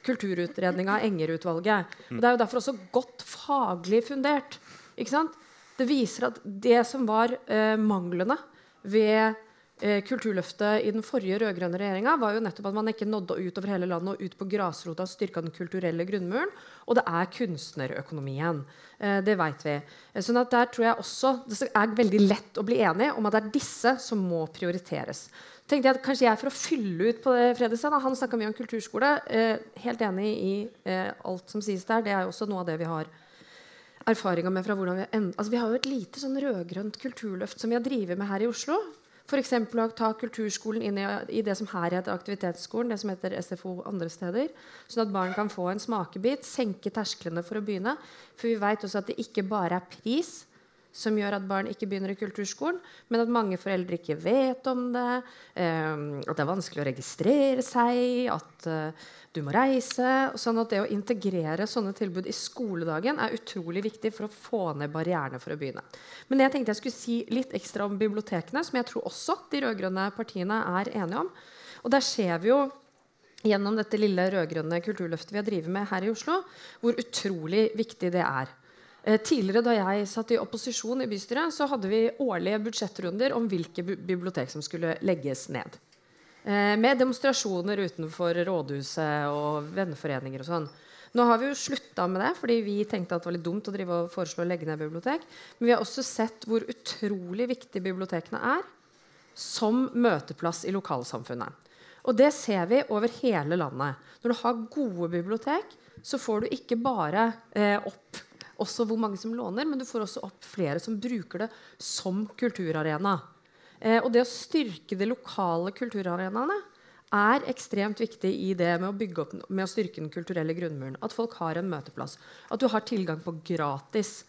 [SPEAKER 5] kulturutredninga av Enger-utvalget. Og Det er jo derfor også godt faglig fundert. Ikke sant? Det viser at det som var eh, manglene ved eh, Kulturløftet i den forrige rød-grønne regjeringa, var jo nettopp at man ikke nådde ut over hele landet og ut på grasrota og styrka den kulturelle grunnmuren. Og det er kunstnerøkonomien. Eh, det vet vi. Eh, sånn at der tror jeg også det er veldig lett å bli enig om at det er disse som må prioriteres. Tenkte jeg at kanskje jeg For å fylle ut på det Fredrikstad, Han snakka mye om kulturskole. Eh, helt enig i eh, alt som sies der. Det er jo også noe av det vi har erfaringer med fra hvordan Vi altså vi har jo et lite sånn rød-grønt kulturløft som vi har drevet med her i Oslo. F.eks. å ta kulturskolen inn i, i, det som her heter aktivitetsskolen, det som heter SFO andre steder. Sånn at barn kan få en smakebit, senke tersklene for å begynne. For vi vet også at det ikke bare er pris som gjør at barn ikke begynner i kulturskolen, men at mange foreldre ikke vet om det, um, at det er vanskelig å registrere seg, at uh, du må reise. sånn at det å integrere sånne tilbud i skoledagen er utrolig viktig for å få ned barrierene for å begynne. Men jeg tenkte jeg skulle si litt ekstra om bibliotekene, som jeg tror også de rød-grønne partiene er enige om. Og der ser vi jo gjennom dette lille rød-grønne kulturløftet vi har drevet med her i Oslo, hvor utrolig viktig det er. Eh, tidligere Da jeg satt i opposisjon i bystyret, så hadde vi årlige budsjettrunder om hvilke bibliotek som skulle legges ned. Eh, med demonstrasjoner utenfor rådhuset og venneforeninger og sånn. Nå har vi jo slutta med det, fordi vi tenkte at det var litt dumt å drive og foreslå å legge ned bibliotek. Men vi har også sett hvor utrolig viktige bibliotekene er som møteplass i lokalsamfunnet. Og det ser vi over hele landet. Når du har gode bibliotek, så får du ikke bare eh, opp også hvor mange som låner, men du får også opp flere som bruker det som kulturarena. Eh, og det å styrke de lokale kulturarenaene er ekstremt viktig i det med å, bygge opp, med å styrke den kulturelle grunnmuren. At folk har en møteplass. At du har tilgang på gratis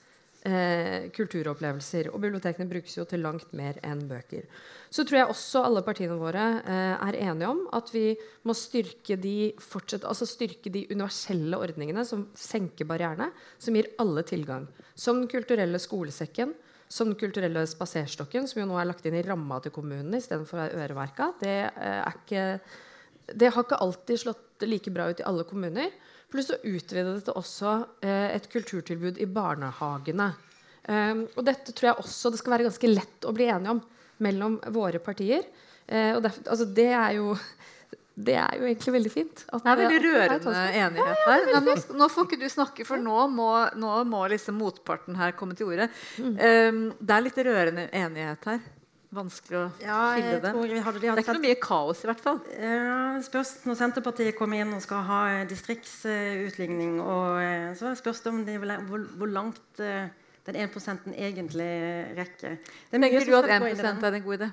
[SPEAKER 5] eh, kulturopplevelser. Og bibliotekene brukes jo til langt mer enn bøker. Så tror jeg også alle partiene våre eh, er enige om at vi må styrke de, altså styrke de universelle ordningene som senker barrierene, som gir alle tilgang. Som Den kulturelle skolesekken, som Den kulturelle spaserstokken, som jo nå er lagt inn i ramma til kommunene istedenfor øremerka. Det, eh, det har ikke alltid slått like bra ut i alle kommuner. Pluss å utvide det også eh, et kulturtilbud i barnehagene. Um, og dette tror jeg også det skal være ganske lett å bli enige om mellom våre partier. Uh, og derfor, altså det er jo det er jo egentlig veldig fint.
[SPEAKER 3] det er veldig rørende enighet her. Ja, nå, nå, får ikke du snakke, for nå må, nå må liksom motparten her komme til orde. Mm. Um, det er litt rørende enighet her vanskelig å ja, skille det. det er ikke noe mye kaos, i hvert fall.
[SPEAKER 4] Ja, spørs Når Senterpartiet kommer inn og skal ha distriktsutligning, og så spørs det om de vil, hvor, hvor, langt uh, den 1% egentlig rekker.
[SPEAKER 3] Tenker du at 1% er en god idé?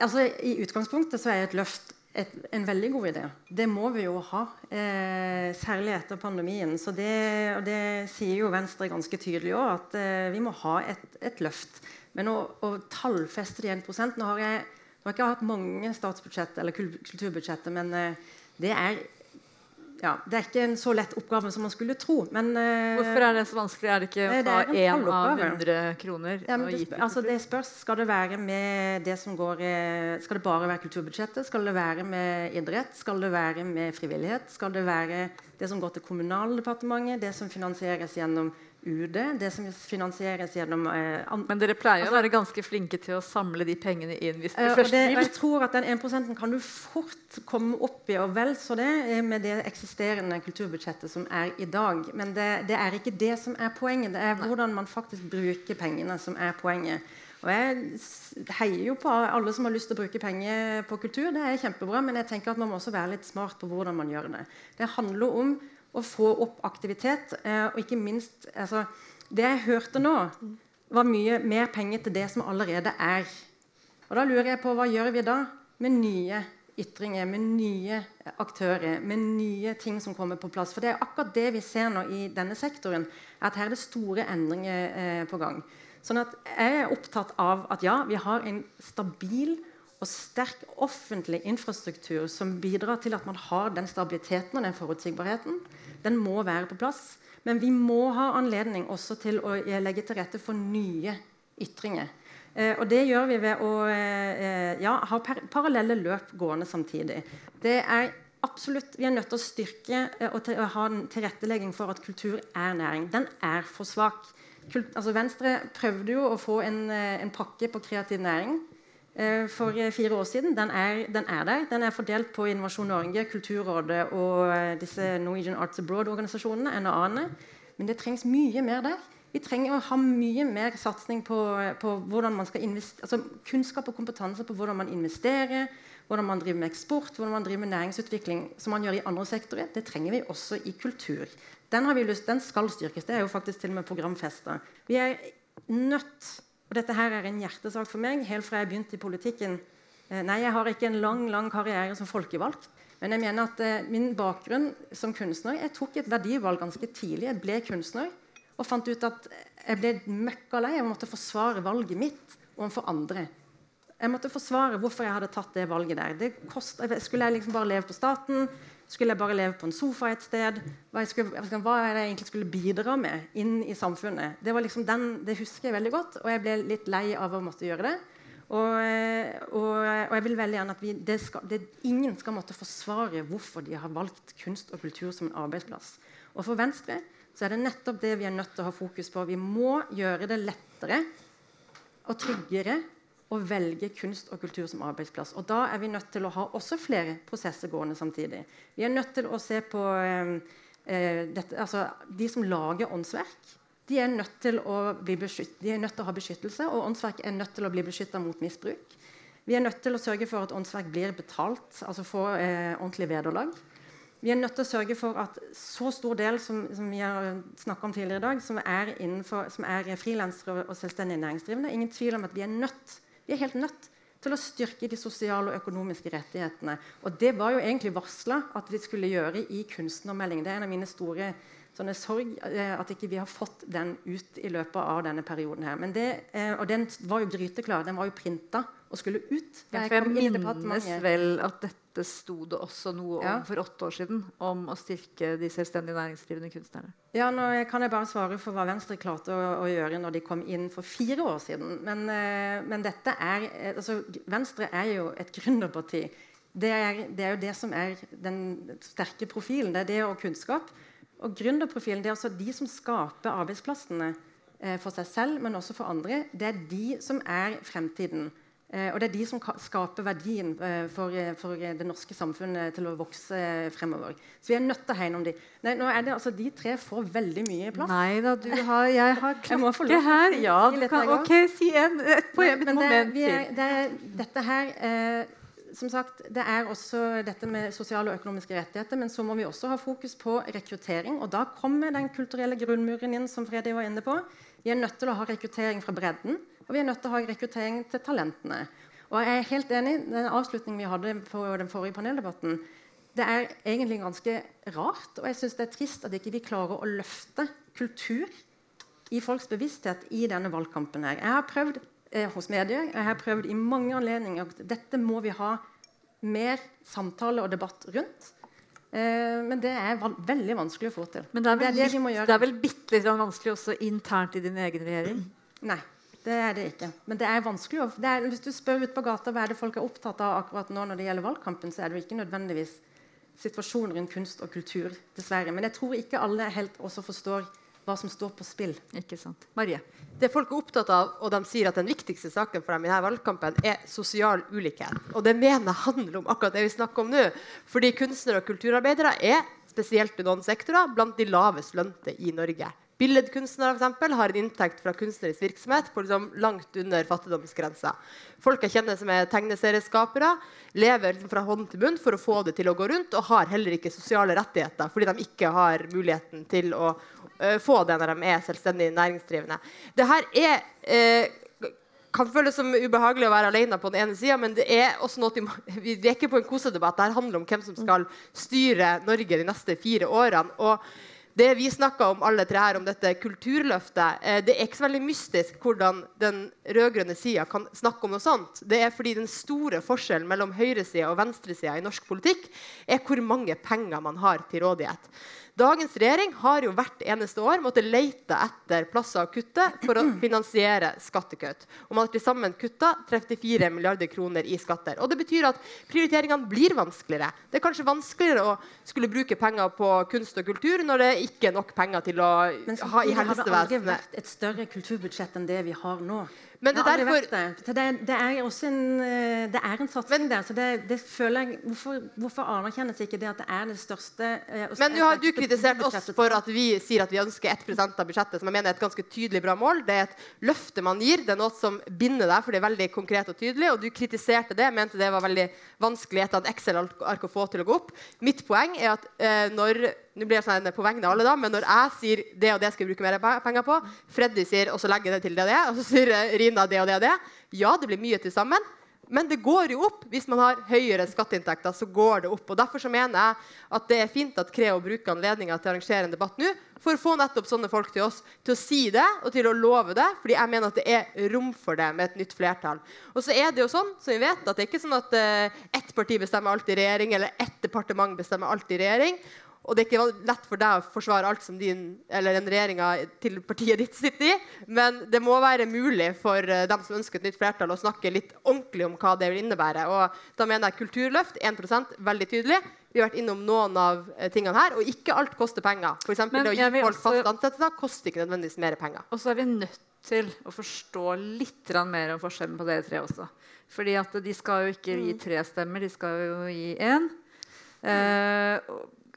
[SPEAKER 4] Altså, I utgangspunktet så er et løft et, en veldig god idé. Det må vi jo ha, eh, særlig etter pandemien. Så det, og det sier jo Venstre ganske tydelig òg, at eh, vi må ha et, et løft. Men å, å tallfeste de 1 Nå har jeg, nå har jeg ikke hatt mange statsbudsjett eller kulturbudsjetter, men uh, det er ja, det er ikke en så lett oppgave som man skulle tro. Men,
[SPEAKER 3] uh, Hvorfor er det så vanskelig? Er det ikke å ta én av 100 kroner?
[SPEAKER 4] Ja, det, altså, det, spørs. Skal det være med det som går Skal det bare være kulturbudsjettet? Skal det være med idrett? Skal det være med frivillighet? Skal det være det som går til Kommunaldepartementet? Det som finansieres gjennom UD, det som finansieres gjennom eh,
[SPEAKER 3] Men dere pleier altså, å være ganske flinke til å samle de pengene inn hvis
[SPEAKER 4] det først blir. Jeg tror at den 1% kan du fort komme opp i, og vel så det, eh, med det eksisterende kulturbudsjettet som er i dag. Men det, det er ikke det som er poenget. Det er hvordan man faktisk bruker pengene, som er poenget. Og Jeg heier jo på alle som har lyst til å bruke penger på kultur. Det er kjempebra, Men jeg tenker at man må også være litt smart på hvordan man gjør det. Det handler om å få opp aktivitet. Eh, og ikke minst altså, Det jeg hørte nå, var mye mer penger til det som allerede er. Og Da lurer jeg på hva gjør vi da med nye ytringer, med nye aktører, med nye ting som kommer på plass. For det er akkurat det vi ser nå i denne sektoren, at her er det store endringer eh, på gang. Sånn at Jeg er opptatt av at ja, vi har en stabil og sterk offentlig infrastruktur som bidrar til at man har den stabiliteten og den forutsigbarheten. Den må være på plass. Men vi må ha anledning også til å legge til rette for nye ytringer. Eh, og det gjør vi ved å eh, ja, ha par parallelle løp gående samtidig. Det er absolutt, Vi er nødt til å styrke eh, og til, å ha en tilrettelegging for at kultur er næring. Den er for svak. altså Venstre prøvde jo å få en, eh, en pakke på kreativ næring eh, for fire år siden. Den er, den er, der. Den er fordelt på Innovasjon Norge, Kulturrådet og disse Norwegian Arts Abroad-organisasjonene. NAA-ene. Men det trengs mye mer der. Vi trenger å ha mye mer satsing på, på hvordan man skal altså kunnskap og kompetanse på hvordan man investerer, hvordan man driver med eksport, hvordan man driver med næringsutvikling, som man gjør i andre sektorer. Det trenger vi også i kultur. Den, har vi lyst, den skal styrkes. Det er jo faktisk til og med programfesta. Vi er nødt og dette her er en hjertesak for meg helt fra jeg begynte i politikken. Eh, nei, jeg har ikke en lang lang karriere som folkevalgt. Men jeg mener at eh, min bakgrunn som kunstner Jeg tok et verdivalg ganske tidlig. Jeg ble kunstner og fant ut at jeg ble møkka lei. Jeg måtte forsvare valget mitt overfor andre. Jeg måtte forsvare hvorfor jeg hadde tatt det valget der. Det kost, skulle jeg liksom bare leve på staten? Skulle jeg bare leve på en sofa et sted? Hva, skulle, hva er det jeg egentlig skulle bidra med inn i samfunnet? Det, liksom den, det, husker jeg veldig godt, og jeg ble litt lei av å måtte gjøre det. Og, og, og jeg vil veldig gjerne at vi, det skal, det, ingen skal måtte forsvare hvorfor de har valgt kunst og kultur som en arbeidsplass. Og for Venstre så er det nettopp det vi er nødt til å ha fokus på. Vi må gjøre det lettere og tryggere å velge kunst og kultur som arbeidsplass. Og Da er vi nødt til å ha også flere prosesser gående samtidig. Vi er nødt til å se på eh, eh dette, altså, De som lager åndsverk, de er nødt til å, beskytt, nødt til å ha beskyttelse, og åndsverk er nødt til å bli beskytta mot misbruk. Vi er nødt til å sørge for at åndsverk blir betalt, altså får eh, ordentlig vederlag. Vi er nødt til å sørge for at så stor del som, som vi har om tidligere i dag, som er, er frilansere og selvstendig næringsdrivende, ingen tvil om at vi er nødt vi er helt nødt til å styrke de sosiale og økonomiske rettighetene. Og det var jo egentlig varsla at vi skulle gjøre i kunstnermeldingen. Det er en av mine store sånne sorg eh, at ikke vi har fått den ut i løpet av denne perioden. her. Det, eh, og den var jo gryteklar. Den var jo printa og skulle ut.
[SPEAKER 3] Ja, jeg minnes vel at dette sto det også noe om ja. for åtte år siden. Om å styrke de selvstendig næringsdrivende kunstnerne.
[SPEAKER 4] Ja, nå kan jeg bare svare for hva Venstre klarte å, å gjøre når de kom inn for fire år siden. Men, eh, men dette er, altså, Venstre er jo et gründerparti. Det er, det er, jo det som er den sterke profilen. Det er det og kunnskap. Og gründerprofilen det er altså de som skaper arbeidsplassene eh, for seg selv, men også for andre. Det er de som er fremtiden. Eh, og det er de som skaper verdien eh, for, for, det norske samfunnet til å vokse fremover. Så vi er nødt til å hegne om de. Nei, nå er det, altså, de tre får veldig mye plass.
[SPEAKER 3] Nei da, du har, jeg har klokke her. Ja, du kan, ok, si en, et poeng,
[SPEAKER 4] et men det, er, det dette her eh, som sagt, Det er også dette med sosiale og økonomiske rettigheter, men så må vi også ha fokus på rekruttering. og Da kommer den kulturelle grunnmuren inn, som Freddy var inne på. Vi er nødt til å ha rekruttering fra bredden. Og vi er nødt til å ha rekruttering til talentene. Og jeg er helt enig Den avslutningen vi hadde på den forrige paneldebatten, det er egentlig ganske rart. Og jeg syns det er trist at ikke vi klarer å løfte kultur i folks bevissthet i denne valgkampen. her. Jeg har prøvd hos medier, jeg har prøvd i mange anledninger at dette må vi ha mer samtale og debatt rundt. Eh, men det er veldig vanskelig å få til.
[SPEAKER 3] Men det er vel, det er det det er vel bitte litt vanskelig også internt i din egen regjering?
[SPEAKER 4] Nei. Det er det ikke. Men det er vanskelig. Det er, hvis du spør ut på gata hva er det folk er opptatt av akkurat nå når det gjelder valgkampen, så er det jo ikke nødvendigvis situasjonen rundt kunst og kultur. dessverre. Men jeg tror ikke alle helt også forstår hva som står på spill.
[SPEAKER 3] Ikke sant. Marie?
[SPEAKER 7] Det folk er opptatt av, og de sier at den viktigste saken for dem i denne valgkampen, er sosial ulikhet. Og det mener jeg handler om akkurat det vi snakker om nå. Fordi kunstnere og kulturarbeidere er, spesielt i noen sektorer, blant de lavest lønte i Norge. Billedkunstnere for eksempel, har en inntekt fra kunstnerisk virksomhet på liksom langt under fattigdomsgrensa. Folk jeg kjenner som er tegneserieskapere, lever liksom fra hånd til munn for å få det til å gå rundt, og har heller ikke sosiale rettigheter fordi de ikke har muligheten til å uh, få det når de er selvstendig næringsdrivende. Dette er uh, kan føles som ubehagelig å være alene på den ene sida, men det er også noe vi, vi er ikke på en kosedebatt. Dette handler om hvem som skal styre Norge de neste fire årene. og det vi snakka om alle tre her, om dette kulturløftet, eh, det er ikke så veldig mystisk hvordan den rød-grønne sida kan snakke om noe sånt. Det er fordi den store forskjellen mellom høyresida og venstresida i norsk politikk er hvor mange penger man har til rådighet. Dagens regjering har jo hvert eneste år måttet lete etter plasser å kutte for å finansiere skattekutt. Og man har til sammen kutta 34 milliarder kroner i skatter. Og det betyr at prioriteringene blir vanskeligere. Det er kanskje vanskeligere å skulle bruke penger på kunst og kultur når det ikke er nok penger til å ha i
[SPEAKER 4] samtidig har det aldri vært et større kulturbudsjett enn det vi har nå.
[SPEAKER 7] Men det
[SPEAKER 4] aldri
[SPEAKER 7] derfor-
[SPEAKER 4] det. Det, det er også en, eh, det er en satsing der. så det, det føler jeg, Hvorfor, hvorfor anerkjennes ikke det at det er det største eh,
[SPEAKER 7] Men nå har du kritisert oss for at vi sier at vi ønsker 1 av budsjettet, som jeg mener er et ganske tydelig bra mål. Det er et løfte man gir. Det er noe som binder deg, for det er veldig konkret og tydelig. Og du kritiserte det, mente det var veldig vanskelig etter at Excel-ark å få til å gå opp. Mitt poeng er at eh, når nå blir jeg sånn på vegne av alle da, men når jeg sier det og det skal vi bruke mer penger på, Freddy sier og så legger jeg det til det og det, og så sier eh, Rina det og det og det, ja, det blir mye til sammen. Men det går jo opp. Hvis man har høyere skatteinntekter, så går det opp. Og Derfor så mener jeg at det er fint at Creo bruker anledninga til å arrangere en debatt nå for å få nettopp sånne folk til oss til å si det og til å love det. Fordi jeg mener at det er rom for det med et nytt flertall. Og så er det jo sånn, som vi vet, at det er ikke sånn at eh, ett parti bestemmer alt i regjering, eller ett departement bestemmer alt i regjering. Og det er ikke lett for deg å forsvare alt som din, eller den regjeringa til partiet ditt sitter i, men det må være mulig for eh, dem som ønsker et nytt flertall, å snakke litt ordentlig om hva det vil innebære. Og da mener jeg kulturløft 1 veldig tydelig. Vi har vært innom noen av eh, tingene her, og ikke alt koster penger. For eksempel
[SPEAKER 3] Men
[SPEAKER 7] det å gi folk
[SPEAKER 3] også-
[SPEAKER 7] fast ansettelser koster ikke nødvendigvis mer penger.
[SPEAKER 3] Og så er vi nødt til å forstå litt mer om forskjellen på dere tre også. Fordi at de skal jo ikke
[SPEAKER 7] Mm.
[SPEAKER 3] gi tre stemmer, de skal jo gi én. Eh,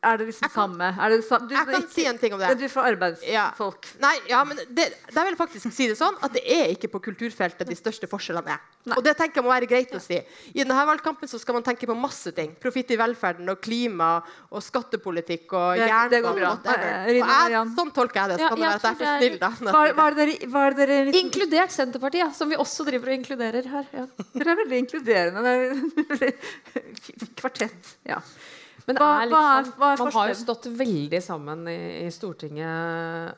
[SPEAKER 3] er det liksom samme? Er det samme? Du,
[SPEAKER 7] Jeg kan
[SPEAKER 3] ikke-
[SPEAKER 7] si en ting om det.
[SPEAKER 3] Du får arbeidsfolk.
[SPEAKER 7] Nei, ja, men det, der vil faktisk si det sånn at det er ikke på kulturfeltet de største forskjellene er. Og det tenker jeg må være greit å si. I denne valgkampen så skal man tenke på masse ting. Profitt i velferden og klima og skattepolitikk og
[SPEAKER 3] Det-
[SPEAKER 7] jernbane.
[SPEAKER 3] det
[SPEAKER 7] og jeg, sånn tolker jeg det. Så
[SPEAKER 5] Ja,
[SPEAKER 7] kan det være at jeg er for
[SPEAKER 5] det
[SPEAKER 7] snill, da.
[SPEAKER 3] Er det dere, er det dere liksom,
[SPEAKER 5] Inkludert Senterpartiet, som vi også driver og inkluderer her. Ja.
[SPEAKER 3] Dere er veldig inkluderende. Er Kvartett. Ja.
[SPEAKER 5] Men
[SPEAKER 3] Hva-
[SPEAKER 5] er liksom,
[SPEAKER 3] hva er-
[SPEAKER 5] sånn-
[SPEAKER 3] hva er
[SPEAKER 5] man har jo stått veldig sammen i, i Stortinget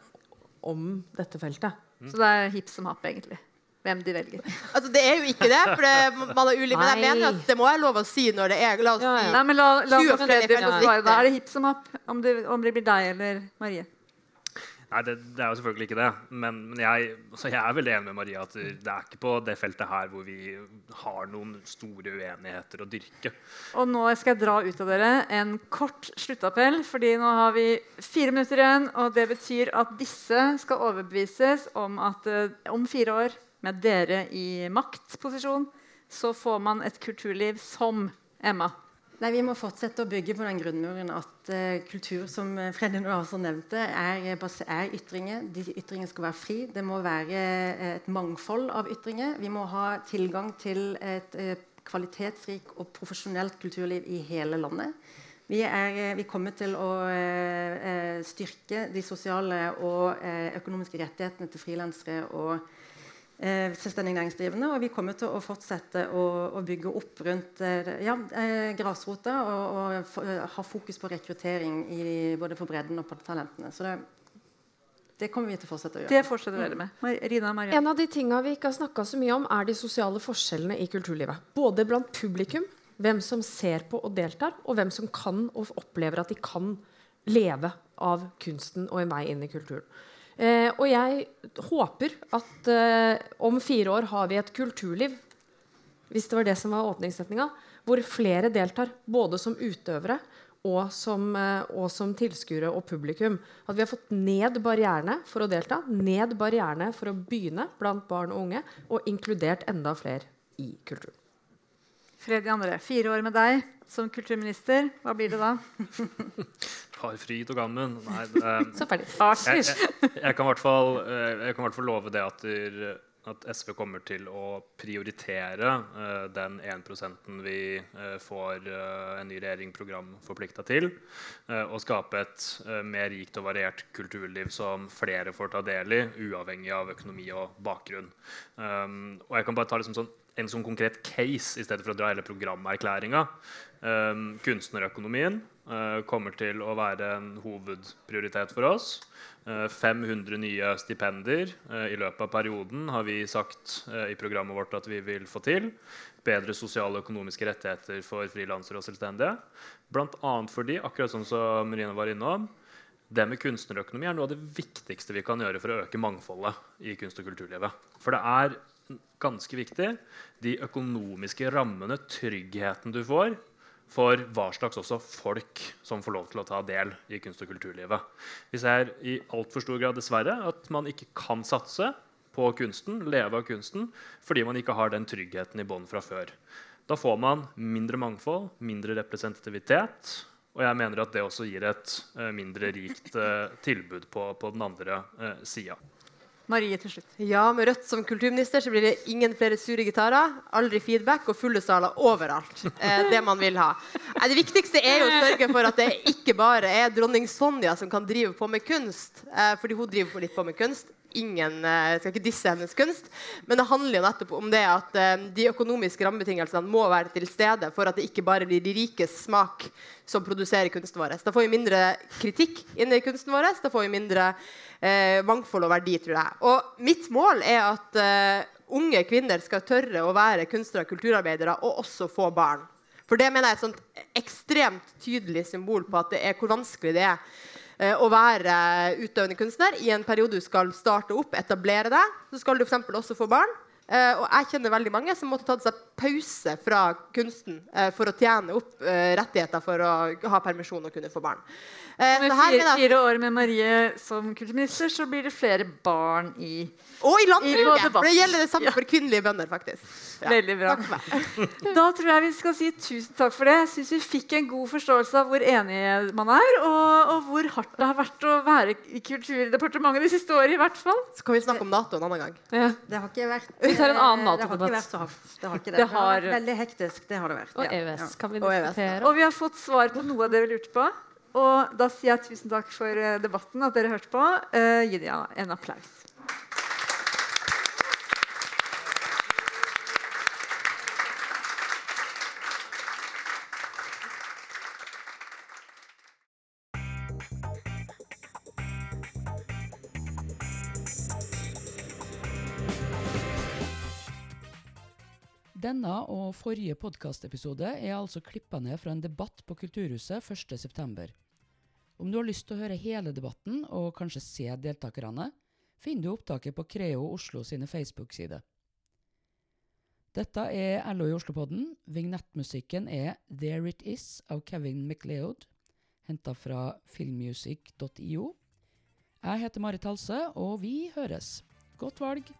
[SPEAKER 5] om dette feltet.
[SPEAKER 3] Så det er hipp som happ, egentlig. Hvem de velger.
[SPEAKER 7] Altså, det er jo ikke det, for det, man er ulik. Men jeg mener at det må jeg lov å si når det er La oss si
[SPEAKER 5] ja.
[SPEAKER 3] Nei, men la, la
[SPEAKER 7] 20
[SPEAKER 3] oss
[SPEAKER 7] forskjellige
[SPEAKER 3] Freddy få
[SPEAKER 7] felt.
[SPEAKER 3] svare. Da er det hipp som happ om om det blir deg eller Marie.
[SPEAKER 6] Nei, det, det er jo selvfølgelig ikke det. Men, men jeg, altså jeg er veldig enig med Maria at det er ikke på det feltet her hvor vi har noen store uenigheter å dyrke.
[SPEAKER 3] Og nå skal jeg dra ut av dere en kort sluttappell, fordi nå har vi fire minutter igjen. Og det betyr at disse skal overbevises om at eh, om fire år, med dere i maktposisjon, så får man et kulturliv som Emma.
[SPEAKER 4] Nei, Vi må fortsette å bygge på den grunnmuren at uh, kultur som Fredrik Freddy nå nevnte, er, eh, er ytringer. De ytringene skal være fri. Det må være eh, et mangfold av ytringer. Vi må ha tilgang til et uh, kvalitetsrik og profesjonelt kulturliv i hele landet. Vi, er, eh, vi kommer til å eh, eh, styrke de sosiale og eh, økonomiske rettighetene til frilansere og eh, selvstendig næringsdrivende. Og vi kommer til å fortsette å, å bygge opp rundt eh, ja, eh, grasrota og, og eh, ha fokus på rekruttering i, både på bredden og på talentene. Så det, det kommer vi til å fortsette å gjøre.
[SPEAKER 3] Det fortsetter dere med. Rina og Marianne.
[SPEAKER 5] En av de tinga vi ikke har snakka så mye om, er de sosiale forskjellene i kulturlivet. Både blant publikum, hvem som ser på og deltar, og hvem som kan og opplever at de kan leve av kunsten og en vei inn i kulturen. Eh, og jeg håper at eh, om fire år har vi et kulturliv, hvis det var det som var åpningssetninga, hvor flere deltar, både som utøvere og som, eh, og som tilskuere og publikum. At vi har fått ned barrierene for å delta, ned barrierene for å begynne blant barn og unge, og inkludert enda flere i kulturen.
[SPEAKER 3] Freddy André, fire år med deg som kulturminister. Hva blir det da?
[SPEAKER 6] Har fryd og gammen. Nei, det,
[SPEAKER 5] Så ferdig.
[SPEAKER 6] jeg, jeg, jeg kan i hvert fall, eh, jeg kan i hvert fall love det at, der, at SV kommer til å prioritere uh, den 1% vi uh, får uh, en ny regjering programforplikta til, og skape et mer rikt og variert kulturliv som flere får ta del i, uavhengig av økonomi og bakgrunn. Um, og jeg kan bare ta liksom sånn, en sånn konkret case i stedet for å dra hele programerklæringa. Um, kunstnerøkonomien kommer til å være en hovedprioritet for oss. Eh, 500 nye stipender eh, i løpet av perioden har vi sagt eh, i programmet vårt at vi vil få til. Bedre sosiale og økonomiske rettigheter for frilansere og selvstendige. Bl.a. fordi, akkurat sånn som Marina var innom, det med kunstnerøkonomi er noe av det viktigste vi kan gjøre for å øke mangfoldet i kunst- og kulturlivet. For det er ganske viktig de økonomiske rammene, tryggheten du får for hva slags også folk som får lov til å ta del i kunst- og kulturlivet. Vi ser i altfor stor grad dessverre at man ikke kan satse på kunsten, leve av kunsten, fordi man ikke har den tryggheten i bånn fra før. Da får man mindre mangfold, mindre representativitet. Og jeg mener at det også gir et uh, mindre rikt uh, tilbud på, på, den andre uh, sida.
[SPEAKER 3] Marie til slutt.
[SPEAKER 7] Ja, Med Rødt som kulturminister så blir det ingen flere sure gitarer, aldri feedback og fulle saler overalt. Eh, det man vil ha. Eh, det viktigste er jo å sørge for at det ikke bare er dronning Sonja som kan drive på med kunst. Eh, fordi hun driver litt på med kunst ingen jeg eh, skal ikke disse hennes kunst, men det handler jo nettopp om det at uh, de økonomiske rammebetingelsene må være til stede for at det ikke bare blir de rikes smak som produserer kunsten vår. Da får vi mindre kritikk inn i kunsten vår. Da får vi mindre uh, mangfold og verdi, tror jeg. Og mitt mål er at uh, unge kvinner skal tørre å være kunstnere og kulturarbeidere og også få barn. For det mener jeg er et ekstremt tydelig symbol på at det er hvor vanskelig det er Eh, å være utøvende kunstner. I en periode du skal starte opp, etablere deg, så skal du f.eks. også få barn. Uh, og jeg kjenner veldig mange som måtte ta seg pause fra kunsten uh, for å tjene opp uh, rettigheter for å ha permisjon og kunne få barn.
[SPEAKER 3] med fire, fire, år med Marie som kulturminister så blir det flere barn i
[SPEAKER 7] Og i landbruket! For det gjelder det samme ja. for kvinnelige bønder, faktisk.
[SPEAKER 3] Ja. Veldig bra. Da tror jeg vi skal si tusen takk for det. Jeg syns vi fikk en god forståelse av hvor enige man er, og, og hvor hardt det har vært å være i Kulturdepartementet de siste årene. i hvert fall.
[SPEAKER 7] Så kan vi snakke om Nato en annen gang.
[SPEAKER 3] Ja.
[SPEAKER 8] Det har ikke vært
[SPEAKER 3] vi tar en annen
[SPEAKER 8] NATO-debatt. Det har ikke vært så hardt. Det har ikke det. det har... Veldig hektisk. Det har det vært.
[SPEAKER 5] Og EØS
[SPEAKER 8] ja.
[SPEAKER 5] kan vi diskutere.
[SPEAKER 3] Og, og vi har fått svar på noe av det vi lurte på. Og da sier jeg tusen takk for eh, debatten, at dere hørte på. Uh, gi dem en applaus.
[SPEAKER 1] Denne og forrige podkastepisode er altså klippa ned fra en debatt på Kulturhuset 1.9. Om du har lyst til å høre hele debatten og kanskje se deltakerne, finner du opptaket på Creo Oslo sine Facebook-sider. Dette er LO i Oslo-podden. Vignettmusikken er There It Is av Kevin MacLeod, henta fra filmmusic.io. Jeg heter Marit Halse, og vi høres. Godt valg!